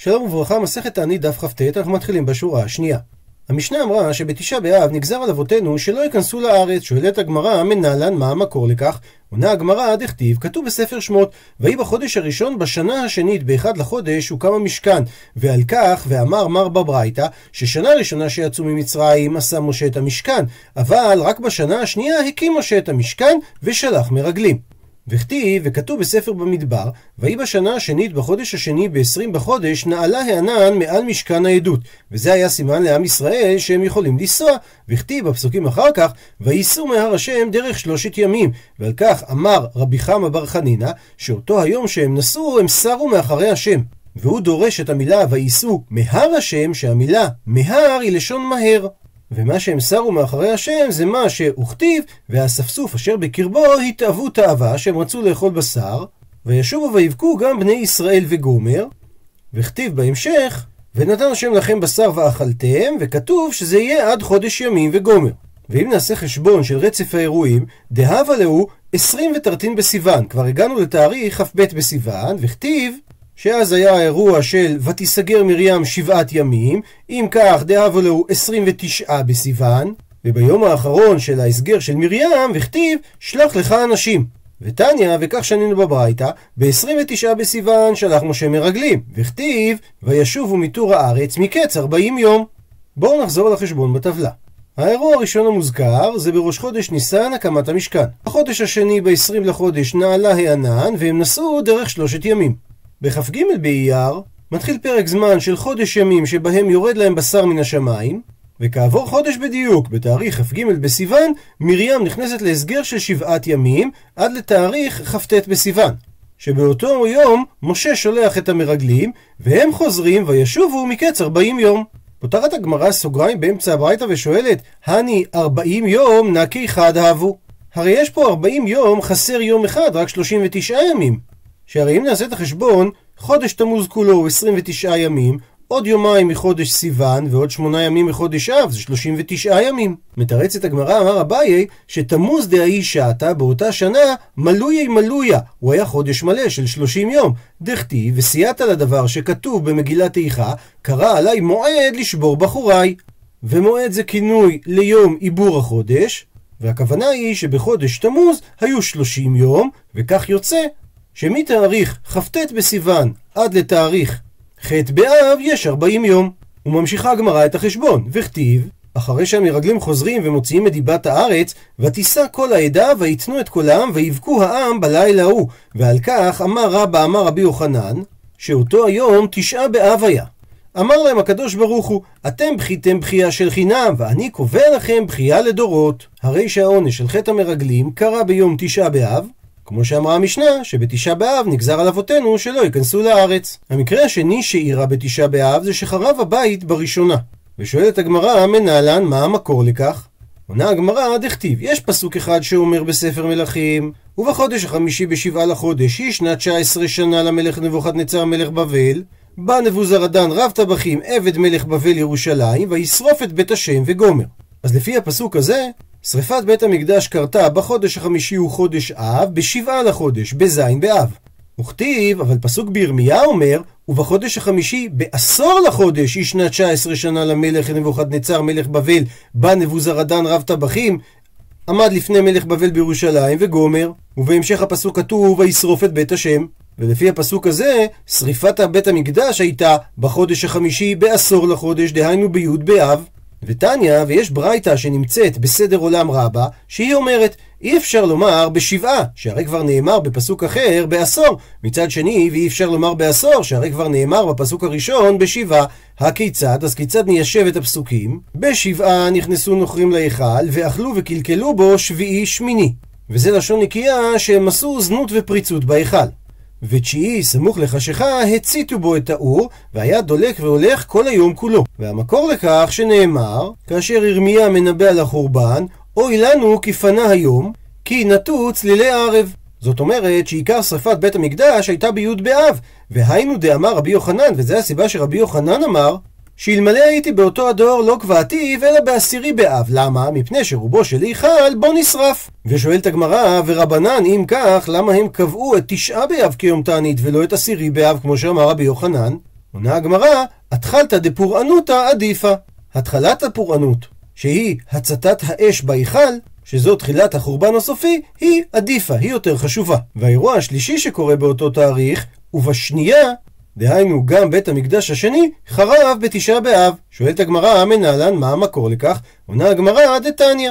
שלום וברכה, מסכת תענית דף כ"ט, אנחנו מתחילים בשורה השנייה. המשנה אמרה שבתשעה באב נגזר על אבותינו שלא ייכנסו לארץ. שואלת הגמרא, מנהלן, מה המקור לכך? עונה הגמרא, דכתיב, כתוב בספר שמות, ויהי בחודש הראשון בשנה השנית באחד לחודש הוקם המשכן, ועל כך, ואמר מר בברייתא, ששנה ראשונה שיצאו ממצרים עשה משה את המשכן, אבל רק בשנה השנייה הקים משה את המשכן ושלח מרגלים. וכתיב, וכתוב בספר במדבר, ויהי בשנה השנית בחודש השני בעשרים בחודש, נעלה הענן מעל משכן העדות. וזה היה סימן לעם ישראל שהם יכולים לנסוע. וכתיב בפסוקים אחר כך, וייסעו מהר השם דרך שלושת ימים. ועל כך אמר רבי חמא בר חנינא, שאותו היום שהם נסעו, הם סרו מאחרי השם. והוא דורש את המילה וייסעו מהר השם, שהמילה מהר היא לשון מהר. ומה שהם סרו מאחורי השם זה מה שהוכתיב, והאספסוף אשר בקרבו התאוו תאווה, שהם רצו לאכול בשר, וישובו ויבכו גם בני ישראל וגומר, וכתיב בהמשך, ונתן השם לכם בשר ואכלתם, וכתוב שזה יהיה עד חודש ימים וגומר. ואם נעשה חשבון של רצף האירועים, דהבה להו עשרים ותרתין בסיוון. כבר הגענו לתאריך כ"ב בסיוון, וכתיב שאז היה האירוע של ותיסגר מרים שבעת ימים, אם כך דאבו לו 29 בסיוון, וביום האחרון של ההסגר של מרים, וכתיב שלח לך אנשים. ותניא, וכך שנינו בברייתא, ב-29 בסיוון שלח משה מרגלים, וכתיב וישובו מטור הארץ מקץ 40 יום. בואו נחזור לחשבון בטבלה. האירוע הראשון המוזכר זה בראש חודש ניסן הקמת המשכן. החודש השני ב-20 לחודש נעלה הענן והם נסעו דרך שלושת ימים. בכ"ג באייר מתחיל פרק זמן של חודש ימים שבהם יורד להם בשר מן השמיים, וכעבור חודש בדיוק, בתאריך כ"ג בסיוון, מרים נכנסת להסגר של שבעת ימים עד לתאריך כ"ט בסיוון. שבאותו יום משה שולח את המרגלים, והם חוזרים וישובו מקץ ארבעים יום. פותחת הגמרא סוגריים באמצע הברייתא ושואלת, הני ארבעים יום נקי חד אהבו. הרי יש פה ארבעים יום, חסר יום אחד, רק שלושים ותשעה ימים. שהרי אם נעשה את החשבון, חודש תמוז כולו הוא 29 ימים, עוד יומיים מחודש סיוון ועוד שמונה ימים מחודש אב, זה 39 ימים. מתרצת הגמרא, אמר אביי, שתמוז דהאי שעתה באותה שנה מלויי מלויה, הוא היה חודש מלא של 30 יום. דכתיב וסייעת לדבר שכתוב במגילת איכה, קרא עליי מועד לשבור בחוריי. ומועד זה כינוי ליום עיבור החודש, והכוונה היא שבחודש תמוז היו 30 יום, וכך יוצא שמתאריך כ"ט בסיוון עד לתאריך ח' באב יש 40 יום. וממשיכה הגמרא את החשבון, וכתיב, אחרי שהמרגלים חוזרים ומוציאים את דיבת הארץ, ותישא כל העדה ויתנו את קולם ויבכו העם בלילה ההוא. ועל כך אמר רבא אמר רבי יוחנן, שאותו היום תשעה באב היה. אמר להם הקדוש ברוך הוא, אתם בכיתם בכייה של חינם, ואני קובע לכם בכייה לדורות. הרי שהעונש של חטא המרגלים קרה ביום תשעה באב, כמו שאמרה המשנה, שבתשעה באב נגזר על אבותינו שלא ייכנסו לארץ. המקרה השני שאירע בתשעה באב זה שחרב הבית בראשונה. ושואלת הגמרא, מנהלן, מה המקור לכך? עונה הגמרא, דכתיב, יש פסוק אחד שאומר בספר מלכים, ובחודש החמישי בשבעה לחודש, היא שנת 19 שנה למלך נבוכדנצר מלך בבל, בא נבוזרדן רב טבחים עבד מלך בבל ירושלים, וישרוף את בית השם וגומר. אז לפי הפסוק הזה, שריפת בית המקדש קרתה בחודש החמישי הוא חודש אב, בשבעה לחודש, בזין באב. וכתיב, אבל פסוק בירמיה אומר, ובחודש החמישי, בעשור לחודש, היא שנת 19 שנה למלך נבוכדנצר מלך בבל, בא נבוזרדן רב טבחים, עמד לפני מלך בבל בירושלים וגומר, ובהמשך הפסוק כתוב, וישרוף את בית השם. ולפי הפסוק הזה, שריפת בית המקדש הייתה בחודש החמישי בעשור לחודש, דהיינו בי' באב. ותניא, ויש ברייתא שנמצאת בסדר עולם רבה, שהיא אומרת, אי אפשר לומר בשבעה, שהרי כבר נאמר בפסוק אחר בעשור. מצד שני, ואי אפשר לומר בעשור, שהרי כבר נאמר בפסוק הראשון בשבעה. הכיצד? אז כיצד ניישב את הפסוקים? בשבעה נכנסו נוכרים להיכל, ואכלו וקלקלו בו שביעי שמיני. וזה לשון נקייה שהם עשו זנות ופריצות בהיכל. ותשיעי, סמוך לחשיכה, הציתו בו את האור, והיה דולק והולך כל היום כולו. והמקור לכך שנאמר, כאשר ירמיה מנבא על החורבן, אוי לנו כי פנה היום, כי נטו צלילי הערב. זאת אומרת שעיקר שרפת בית המקדש הייתה בי' באב, והיינו דאמר רבי יוחנן, וזו הסיבה שרבי יוחנן אמר, שאלמלא הייתי באותו הדור לא קבעתיו, אלא בעשירי באב. למה? מפני שרובו של היכל בו נשרף. ושואלת הגמרא, ורבנן, אם כך, למה הם קבעו את תשעה באב כיום תענית, ולא את עשירי באב, כמו שאמר רבי יוחנן? עונה הגמרא, התחלתא דפורענותא עדיפה. התחלת הפורענות, שהיא הצתת האש בהיכל, שזו תחילת החורבן הסופי, היא עדיפה, היא יותר חשובה. והאירוע השלישי שקורה באותו תאריך, ובשנייה, דהיינו גם בית המקדש השני, חרב בתשעה באב. שואלת הגמרא, מנהלן, מה המקור לכך? עונה הגמרא, דתניא.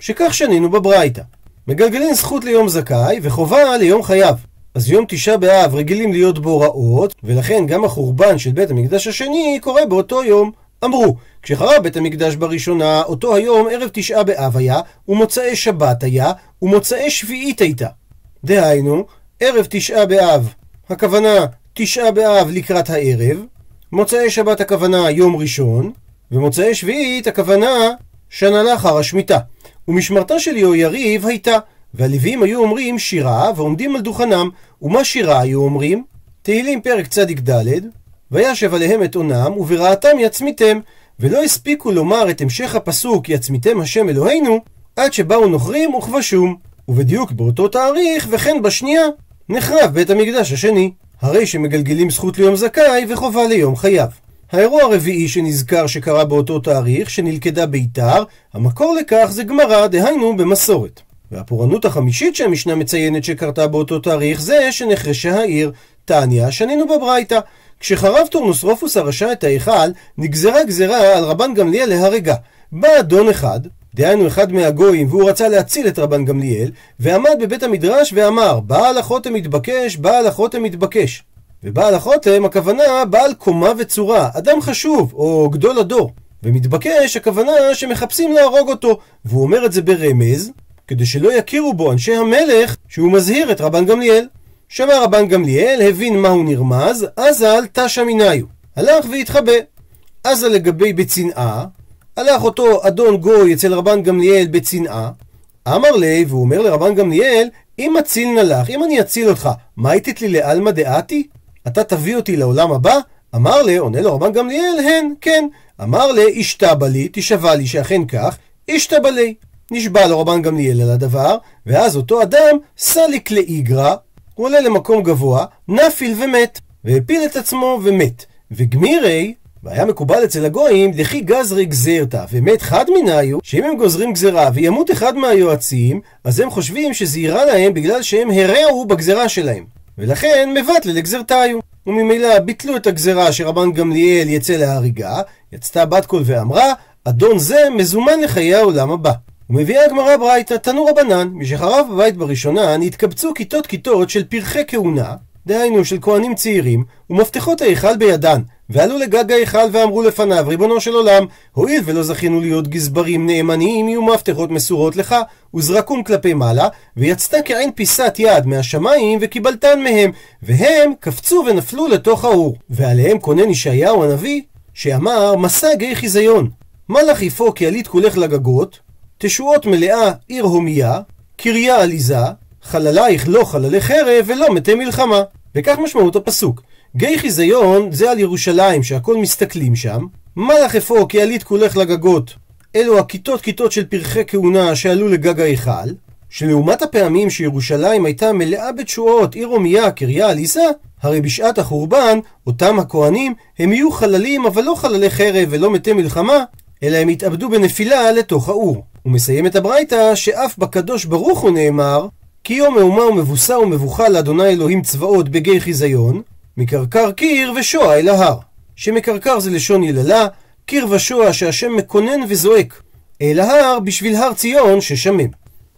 שכך שנינו בברייתא. מגלגלים זכות ליום זכאי וחובה ליום חייב. אז יום תשעה באב רגילים להיות בו רעות, ולכן גם החורבן של בית המקדש השני קורה באותו יום. אמרו, כשחרב בית המקדש בראשונה, אותו היום ערב תשעה באב היה, ומוצאי שבת היה, ומוצאי שביעית הייתה. דהיינו, ערב תשעה באב, הכוונה תשעה באב לקראת הערב, מוצאי שבת הכוונה יום ראשון, ומוצאי שביעית הכוונה שנה לאחר השמיטה. ומשמרתה של יהויריב הייתה, והלוויים היו אומרים שירה ועומדים על דוכנם, ומה שירה היו אומרים? תהילים פרק צ"ד וישב עליהם את אונם, וברעתם יצמיתם, ולא הספיקו לומר את המשך הפסוק יצמיתם השם אלוהינו, עד שבאו נוכרים וכבשום. ובדיוק באותו תאריך, וכן בשנייה, נחרב בית המקדש השני. הרי שמגלגלים זכות ליום זכאי וחובה ליום חייו. האירוע הרביעי שנזכר שקרה באותו תאריך, שנלכדה ביתר, המקור לכך זה גמרא, דהיינו במסורת. והפורענות החמישית שהמשנה מציינת שקרתה באותו תאריך זה שנחרשה העיר. תניא, שנינו בברייתא. כשחרב טורנוס הרשע את ההיכל, נגזרה גזרה על רבן גמליאל להרגה. בא אדון אחד, דהיינו אחד מהגויים, והוא רצה להציל את רבן גמליאל, ועמד בבית המדרש ואמר, בעל החותם מתבקש, בעל החותם מתבקש. ובעל החותם, הכוונה בעל קומה וצורה, אדם חשוב, או גדול הדור. ומתבקש, הכוונה שמחפשים להרוג אותו, והוא אומר את זה ברמז, כדי שלא יכירו בו אנשי המלך, שהוא מזהיר את רבן גמליאל. שמע רבן גמליאל, הבין מהו נרמז, אזל תשא מניו. הלך והתחבא. אזל לגבי בצנעה, הלך אותו אדון גוי אצל רבן גמליאל בצנעה, אמר לי, והוא אומר לרבן גמליאל, אם אציל נא לך, אם אני אציל אותך, מה הייתית לי לעלמא דעתי? אתה תביא אותי לעולם הבא? אמר לי, עונה לו רבן גמליאל, הן, כן. אמר לי, אשתבא לי, תשבע לי שאכן כך, אשתבא לי. נשבע לו רבן גמליאל על הדבר, ואז אותו אדם סליק לאיגרא, הוא עולה למקום גבוה, נפיל ומת, והפיל את עצמו ומת. וגמירי, והיה מקובל אצל הגויים, דכי גזרי גזרתא, ומת חד מניו, שאם הם גוזרים גזרה וימות אחד מהיועצים, אז הם חושבים שזה יירע להם בגלל שהם הרעו בגזרה שלהם. ולכן מבטלה לגזרתיו. וממילא ביטלו את הגזרה שרבן גמליאל יצא להריגה, יצתה בת קול ואמרה, אדון זה מזומן לחיי העולם הבא. ומביאה הגמרא ברייתא, תנו רבנן, משחרב בבית בראשונה נתקבצו כיתות כיתות של פרחי כהונה, דהיינו של כהנים צעירים, ומפתחות ההיכל בידן, ועלו לגג ההיכל ואמרו לפניו, ריבונו של עולם, הואיל ולא זכינו להיות גזברים נאמנים, יהיו מפתחות מסורות לך, וזרקום כלפי מעלה, ויצתה כעין פיסת יד מהשמיים, וקיבלתן מהם, והם קפצו ונפלו לתוך האור. ועליהם כונן ישעיהו הנביא, שאמר, מסע גיא חיזיון. מה לך יפו כי עלית כולך לגגות, תשועות מלאה עיר הומיה, קריה עליזה, חללייך לא חללי חרב ולא מתי מלחמה. וכך משמעות הפסוק. גיא חיזיון זה על ירושלים שהכל מסתכלים שם. מלאך אפוא כי עלית כולך לגגות. אלו הכיתות כיתות של פרחי כהונה שעלו לגג ההיכל. שלעומת הפעמים שירושלים הייתה מלאה בתשועות, עיר הומיה, קריה עליזה, הרי בשעת החורבן, אותם הכהנים, הם יהיו חללים, אבל לא חללי חרב ולא מתי מלחמה, אלא הם יתאבדו בנפילה לתוך האור. הוא מסיים את הברייתא שאף בקדוש ברוך הוא נאמר כי יום מהומה ומבוסה ומבוכה לאדוני אלוהים צבאות בגיא חיזיון מקרקר קיר ושועה אל ההר. שמקרקר זה לשון יללה קיר ושועה שהשם מקונן וזועק אל ההר בשביל הר ציון ששמם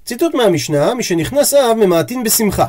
ציטוט מהמשנה משנכנס אב ממעטין בשמחה.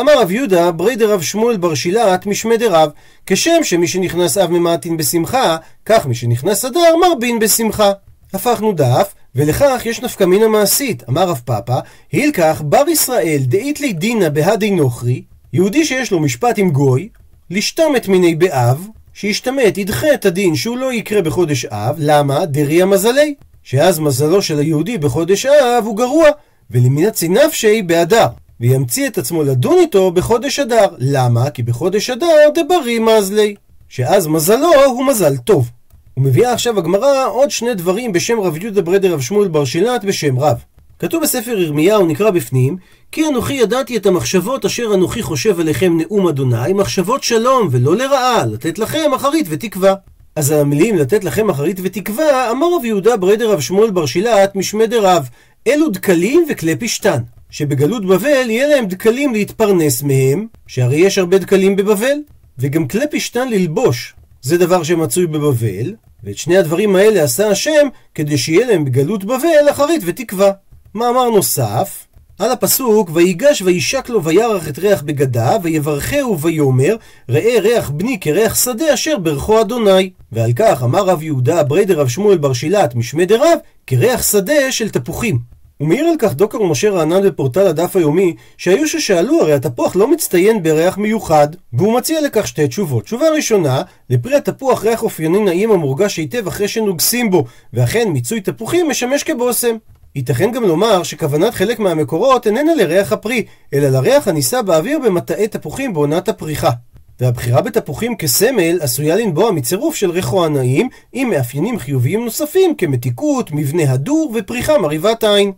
אמר רב יהודה ברי דרב שמואל בר שילת משמי דרב כשם שמי שנכנס אב ממעטין בשמחה כך מי שנכנס אדר מרבין בשמחה. הפכנו דף ולכך יש נפקא מינה מעשית. אמר רב פאפא, הילקח בר ישראל דאית לי דינא בהדי נוכרי, יהודי שיש לו משפט עם גוי, לשתמת מיני באב, שישתמט, ידחה את הדין שהוא לא יקרה בחודש אב, למה? דריה מזלי. שאז מזלו של היהודי בחודש אב הוא גרוע, ולמינצי נפשי באדר. וימציא את עצמו לדון איתו בחודש אדר. למה? כי בחודש אדר דברי מזלי. שאז מזלו הוא מזל טוב. ומביאה עכשיו הגמרא עוד שני דברים בשם רב יהודה ברדר רב שמואל בר שילת בשם רב. כתוב בספר ירמיהו, נקרא בפנים, כי אנוכי ידעתי את המחשבות אשר אנוכי חושב עליכם נאום אדוני, מחשבות שלום ולא לרעה, לתת לכם אחרית ותקווה. אז המילים לתת לכם אחרית ותקווה, אמר רב יהודה ברדר רב שמואל בר שילת משמי דרב, אלו דקלים וכלי פשתן. שבגלות בבל יהיה להם דקלים להתפרנס מהם, שהרי יש הרבה דקלים בבבל, וגם כלי פשתן ללבוש, זה דבר שמצוי בבבל, ואת שני הדברים האלה עשה השם כדי שיהיה להם בגלות בבל אחרית ותקווה. מאמר נוסף, על הפסוק, ויגש וישק לו וירח את ריח בגדיו, ויברכהו ויאמר, ראה ריח בני כריח שדה אשר ברכו אדוני. ועל כך אמר רב יהודה בריידר רב שמואל בר שילת משמי דרב, כריח שדה של תפוחים. הוא מעיר על כך דוקר משה רענן בפורטל הדף היומי, שהיו ששאלו הרי התפוח לא מצטיין בריח מיוחד, והוא מציע לכך שתי תשובות. תשובה ראשונה, לפרי התפוח ריח אופייני נעים המורגש היטב אחרי שנוגסים בו, ואכן מיצוי תפוחים משמש כבושם. ייתכן גם לומר שכוונת חלק מהמקורות איננה לריח הפרי, אלא לריח הנישא באוויר במטעי תפוחים בעונת הפריחה. והבחירה בתפוחים כסמל עשויה לנבוע מצירוף של ריחו הנעים עם מאפיינים חיוביים נוספים כמתיקות, מבנה הדור ופריחה מרהיבת עין.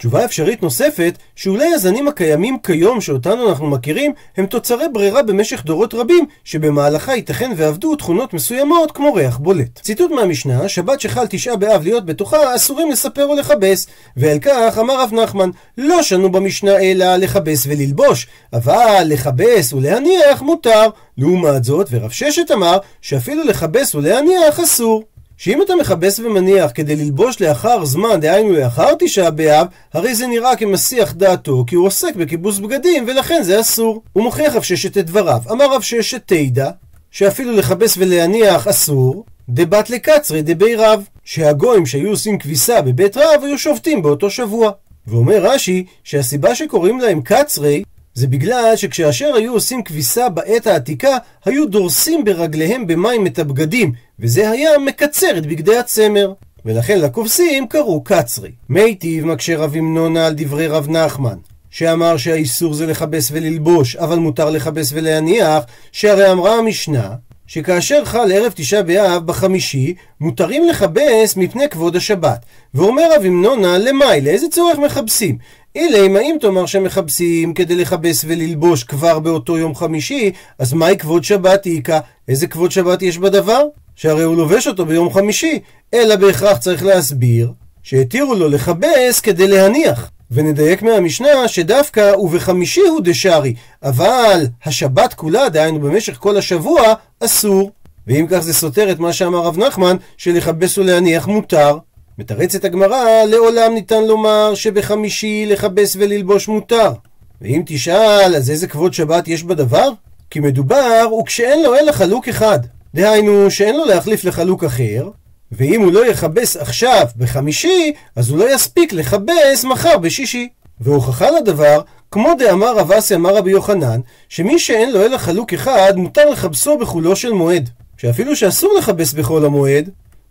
תשובה אפשרית נוספת, שאולי הזנים הקיימים כיום שאותנו אנחנו מכירים, הם תוצרי ברירה במשך דורות רבים, שבמהלכה ייתכן ועבדו תכונות מסוימות כמו ריח בולט. ציטוט מהמשנה, שבת שחל תשעה באב להיות בתוכה, אסורים לספר או לכבס. ועל כך אמר רב נחמן, לא שנו במשנה אלא לכבס וללבוש, אבל לכבס ולהניח מותר. לעומת זאת, ורב ששת אמר, שאפילו לכבס ולהניח אסור. שאם אתה מכבס ומניח כדי ללבוש לאחר זמן, דהיינו לאחר תשעה באב, הרי זה נראה כמסיח דעתו, כי הוא עוסק בכיבוס בגדים, ולכן זה אסור. הוא מוכיח רב ששת את דבריו. אמר רב ששת תדע, שאפילו לכבס ולהניח אסור, דבת לקצרי דבי רב, שהגויים שהיו עושים כביסה בבית רב היו שובתים באותו שבוע. ואומר רש"י שהסיבה שקוראים להם קצרי זה בגלל שכשאשר היו עושים כביסה בעת העתיקה, היו דורסים ברגליהם במים את הבגדים, וזה היה מקצר את בגדי הצמר. ולכן לכובסים קראו קצרי. מיטיב מקשה רב המנונה על דברי רב נחמן, שאמר שהאיסור זה לכבס וללבוש, אבל מותר לכבס ולהניח, שהרי אמרה המשנה, שכאשר חל ערב תשעה באב בחמישי, מותרים לכבס מפני כבוד השבת. ואומר רב המנונה, למאי, לאיזה צורך מכבסים? אם האם תאמר שמכבסים כדי לכבס וללבוש כבר באותו יום חמישי, אז מהי כבוד שבת איכה? איזה כבוד שבת יש בדבר? שהרי הוא לובש אותו ביום חמישי, אלא בהכרח צריך להסביר שהתירו לו לכבס כדי להניח. ונדייק מהמשנה שדווקא ובחמישי הוא דשארי, אבל השבת כולה, דהיינו במשך כל השבוע, אסור. ואם כך זה סותר את מה שאמר רב נחמן, שלכבס ולהניח מותר. מתרצת הגמרא, לעולם ניתן לומר שבחמישי לכבס וללבוש מותר. ואם תשאל, אז איזה כבוד שבת יש בדבר? כי מדובר, וכשאין לו אלא חלוק אחד. דהיינו, שאין לו להחליף לחלוק אחר, ואם הוא לא יכבס עכשיו בחמישי, אז הוא לא יספיק לכבס מחר בשישי. והוכחה לדבר, כמו דאמר רב אסי אמר רבי יוחנן, שמי שאין לו אלא חלוק אחד, מותר לכבסו בחולו של מועד. שאפילו שאסור לכבס בחול המועד,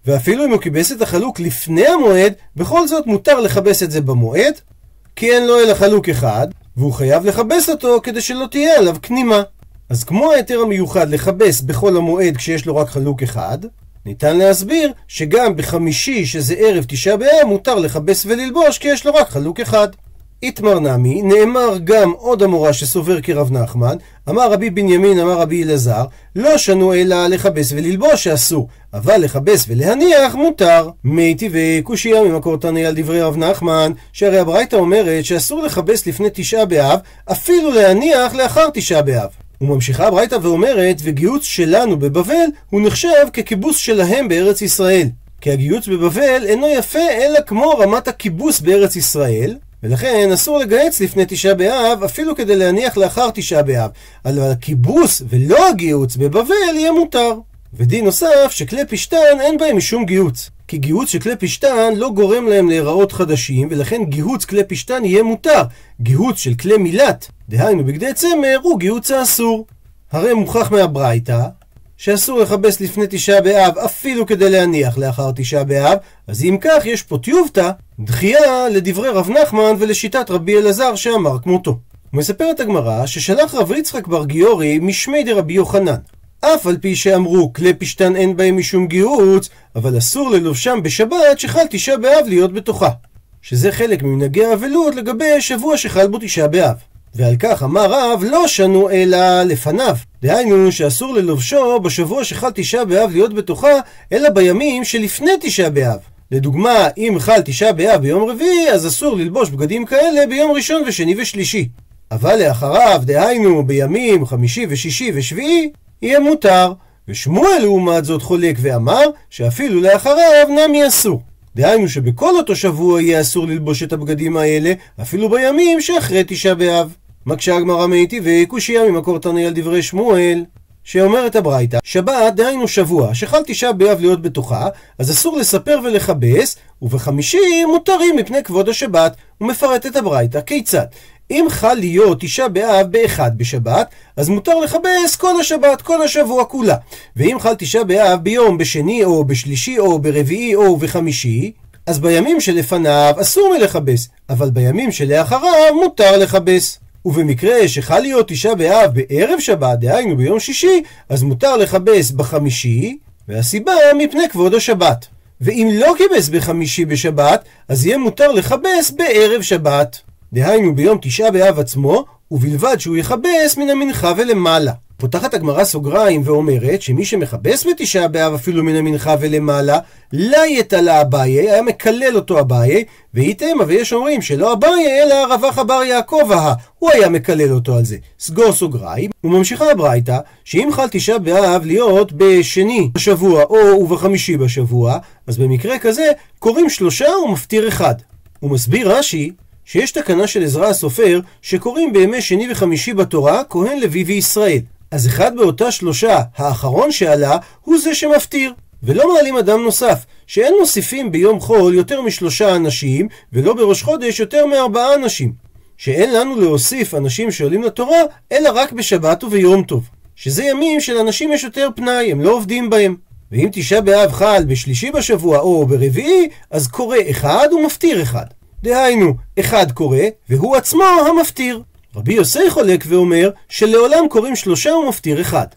ואפילו אם הוא כיבס את החלוק לפני המועד, בכל זאת מותר לכבס את זה במועד, כי אין לו אלא חלוק אחד, והוא חייב לכבס אותו כדי שלא תהיה עליו כנימה. אז כמו ההיתר המיוחד לכבס בחול המועד כשיש לו רק חלוק אחד, ניתן להסביר שגם בחמישי, שזה ערב תשעה באב, מותר לכבס וללבוש כי יש לו רק חלוק אחד. איתמר נמי, נאמר גם עוד המורה שסובר כרב נחמן, אמר רבי בנימין, אמר רבי אלעזר, לא שנו אלא לכבס וללבוש שאסור, אבל לכבס ולהניח מותר. מי טבעי קושייה ממקור תנאי על דברי רב נחמן, שהרי הברייתא אומרת שאסור לכבס לפני תשעה באב, אפילו להניח לאחר תשעה באב. וממשיכה הברייתא ואומרת, וגיוץ שלנו בבבל הוא נחשב כקיבוץ שלהם בארץ ישראל. כי הגיוץ בבבל אינו יפה אלא כמו רמת הקיבוץ בארץ ישראל, ולכן אסור לגייץ לפני תשעה באב, אפילו כדי להניח לאחר תשעה באב. אבל הכיבוס ולא הגיוץ בבבל יהיה מותר. ודין נוסף, שכלי פשתן אין בהם משום גיהוץ. כי גיהוץ של כלי פשתן לא גורם להם להיראות חדשים, ולכן גיהוץ כלי פשתן יהיה מותר. גיהוץ של כלי מילת, דהיינו בגדי צמר, הוא גיהוץ האסור. הרי מוכח מהברייתא, שאסור לכבס לפני תשעה באב אפילו כדי להניח לאחר תשעה באב, אז אם כך יש פה טיובתא, דחייה לדברי רב נחמן ולשיטת רבי אלעזר שאמר כמותו. מספרת הגמרא ששלח רב יצחק בר גיורי משמי דרבי יוחנן. אף על פי שאמרו כלי פשתן אין בהם משום גיהוץ, אבל אסור ללובשם בשבת שחל תשעה באב להיות בתוכה. שזה חלק ממנהגי האבלות לגבי שבוע שחל בו תשעה באב. ועל כך אמר רב לא שנו אלא לפניו. דהיינו שאסור ללובשו בשבוע שחל תשעה באב להיות בתוכה, אלא בימים שלפני תשעה באב. לדוגמה, אם חל תשעה באב ביום רביעי, אז אסור ללבוש בגדים כאלה ביום ראשון ושני ושלישי. אבל לאחריו, דהיינו בימים חמישי ושישי ושביעי, יהיה מותר. ושמואל לעומת זאת חולק ואמר שאפילו לאחריו נמי אסור. דהיינו שבכל אותו שבוע יהיה אסור ללבוש את הבגדים האלה, אפילו בימים שאחרי תשעה באב. מקשה הגמרא מיטיבי קושייה ממקור תנאי על דברי שמואל. שאומרת הברייתא, שבת דהיינו שבוע, שחל תשעה באב להיות בתוכה, אז אסור לספר ולכבס, ובחמישי מותרים מפני כבוד השבת. הוא מפרט את הברייתא, כיצד? אם חל להיות תשעה באב באחד בשבת, אז מותר לכבס כל השבת, כל השבוע כולה. ואם חל תשעה באב ביום בשני או בשלישי או ברביעי או בחמישי, אז בימים שלפניו אסור מלכבס, אבל בימים שלאחריו מותר לכבס. ובמקרה שחל להיות תשעה באב בערב שבת, דהיינו ביום שישי, אז מותר לכבס בחמישי, והסיבה מפני כבוד השבת. ואם לא כיבס בחמישי בשבת, אז יהיה מותר לכבס בערב שבת. דהיינו ביום תשעה באב עצמו, ובלבד שהוא יכבס מן המנחה ולמעלה. פותחת הגמרא סוגריים ואומרת שמי שמכבס בתשעה באב אפילו מן המנחה ולמעלה, לה יתלה אביי, היה מקלל אותו אביי, ואיתמה ויש אומרים שלא אביי אלא רווח אבר יעקב ההא, הוא היה מקלל אותו על זה. סגור סוגריים, וממשיכה הברייתא, שאם חל תשעה באב להיות בשני בשבוע או ובחמישי בשבוע, אז במקרה כזה קוראים שלושה ומפטיר אחד. הוא מסביר רש"י שיש תקנה של עזרא הסופר שקוראים בימי שני וחמישי בתורה כהן לוי וישראל. אז אחד באותה שלושה, האחרון שעלה, הוא זה שמפטיר. ולא מעלים אדם נוסף, שאין מוסיפים ביום חול יותר משלושה אנשים, ולא בראש חודש יותר מארבעה אנשים. שאין לנו להוסיף אנשים שעולים לתורה, אלא רק בשבת וביום טוב. שזה ימים שלאנשים יש יותר פנאי, הם לא עובדים בהם. ואם תשעה באב חל בשלישי בשבוע או ברביעי, אז קורא אחד ומפטיר אחד. דהיינו, אחד קורא, והוא עצמו המפטיר. רבי יוסי חולק ואומר שלעולם קוראים שלושה ומפטיר אחד.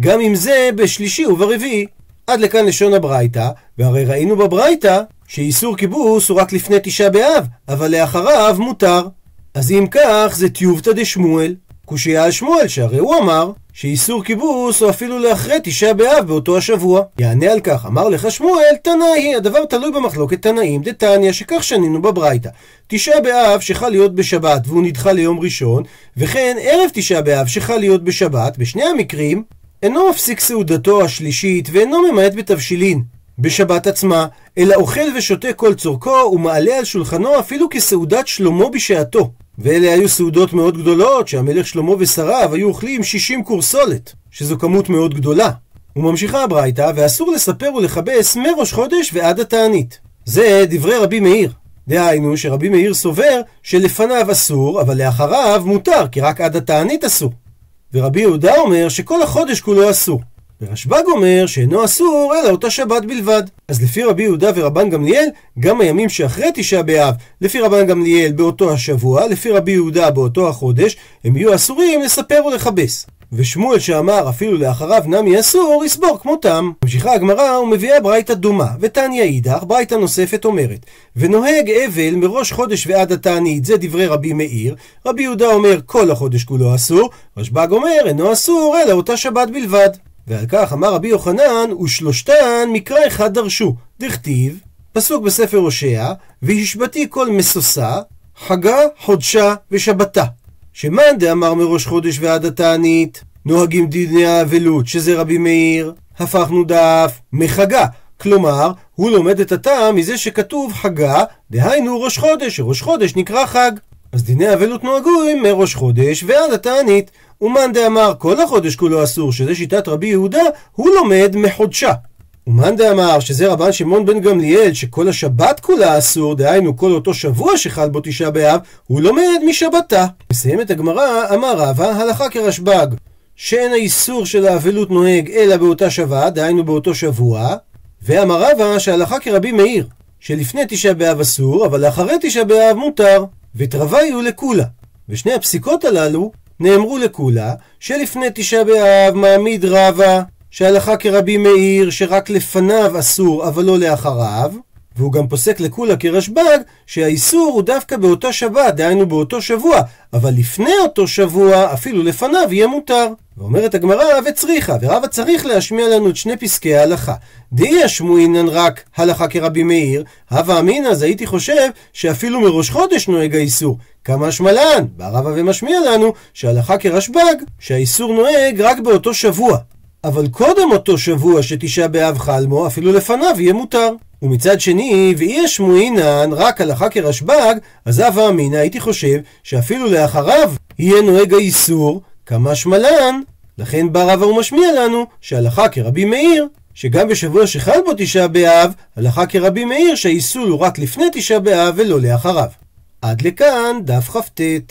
גם אם זה בשלישי וברביעי. עד לכאן לשון הברייתא, והרי ראינו בברייתא שאיסור כיבוס הוא רק לפני תשעה באב, אבל לאחריו מותר. אז אם כך, זה טיובתא דשמואל. קושייה על שמואל, שהרי הוא אמר שאיסור כיבוס הוא אפילו לאחרי תשעה באב באותו השבוע. יענה על כך, אמר לך שמואל, תנאי, הדבר תלוי במחלוקת תנאים, דתניא, שכך שנינו בברייתא. תשעה באב שחל להיות בשבת והוא נדחה ליום ראשון, וכן ערב תשעה באב שחל להיות בשבת, בשני המקרים, אינו מפסיק סעודתו השלישית ואינו ממעט בתבשילין. בשבת עצמה, אלא אוכל ושותה כל צורכו ומעלה על שולחנו אפילו כסעודת שלמה בשעתו. ואלה היו סעודות מאוד גדולות, שהמלך שלמה ושריו היו אוכלים 60 קורסולת, שזו כמות מאוד גדולה. וממשיכה הברייתא, ואסור לספר ולכבס מראש חודש ועד התענית. זה דברי רבי מאיר. דהיינו שרבי מאיר סובר שלפניו אסור, אבל לאחריו מותר, כי רק עד התענית אסור. ורבי יהודה אומר שכל החודש כולו אסור. ורשב"ג אומר שאינו אסור אלא אותה שבת בלבד. אז לפי רבי יהודה ורבן גמליאל, גם הימים שאחרי תשעה באב, לפי רבן גמליאל באותו השבוע, לפי רבי יהודה באותו החודש, הם יהיו אסורים לספר ולכבס. ושמואל שאמר אפילו לאחריו נמי אסור, יסבור כמותם. ממשיכה הגמרא ומביאה ברייתא דומה, ותניא אידך, ברייתא נוספת אומרת, ונוהג אבל מראש חודש ועד התענית, זה דברי רבי מאיר, רבי יהודה אומר כל החודש כולו אסור, רשב"ג אומר אינו אסור אלא אותה שבת בלבד. ועל כך אמר רבי יוחנן, ושלושתן מקרא אחד דרשו. דכתיב, פסוק בספר הושע, והשבתי כל משושה, חגה, חודשה ושבתה. שמאן דאמר מראש חודש ועד התענית, נוהגים דיני האבלות, שזה רבי מאיר, הפכנו דף מחגה. כלומר, הוא לומד את הטעם מזה שכתוב חגה, דהיינו ראש חודש, שראש חודש נקרא חג. אז דיני אבלות נוהגו עם מראש חודש ועד התענית. ומאן דאמר כל החודש כולו אסור, שזה שיטת רבי יהודה, הוא לומד מחודשה. ומאן דאמר שזה רבן שמעון בן גמליאל, שכל השבת כולה אסור, דהיינו כל אותו שבוע שחל בו תשעה באב, הוא לומד משבתה. מסיימת הגמרא, אמר רבא, הלכה כרשב"ג, שאין האיסור של האבלות נוהג אלא באותה שבת, דהיינו באותו שבוע, ואמר רבא שהלכה כרבי מאיר, שלפני תשעה באב אסור, אבל לאחרי תשעה באב מותר, ותרווי הוא לכולה. ושני הפסיקות הללו נאמרו לכולה, שלפני תשעה באב מעמיד רבא, שהלכה כרבי מאיר, שרק לפניו אסור, אבל לא לאחריו, והוא גם פוסק לכולה כרשב"ג שהאיסור הוא דווקא באותה שבת, דהיינו באותו שבוע, אבל לפני אותו שבוע, אפילו לפניו, יהיה מותר. ואומרת הגמרא, וצריכה, ורבא צריך להשמיע לנו את שני פסקי ההלכה. דאי השמועינן רק הלכה כרבי מאיר, הווה אמינא, אז הייתי חושב שאפילו מראש חודש נוהג האיסור. כמה שמלן, בא רבא ומשמיע לנו שהלכה כרשב"ג, שהאיסור נוהג רק באותו שבוע. אבל קודם אותו שבוע שתשעה באב חלמו, אפילו לפניו יהיה מותר. ומצד שני, ואי השמועינן רק הלכה כרשב"ג, אז הווה אמינא הייתי חושב שאפילו לאחריו יהיה נוהג האיסור, כמה שמלן. לכן בא רבא ומשמיע לנו שהלכה כרבי מאיר, שגם בשבוע שחל בו תשעה באב, הלכה כרבי מאיר שהאיסור הוא רק לפני תשעה באב ולא לאחריו. עד לכאן דף כ"ט.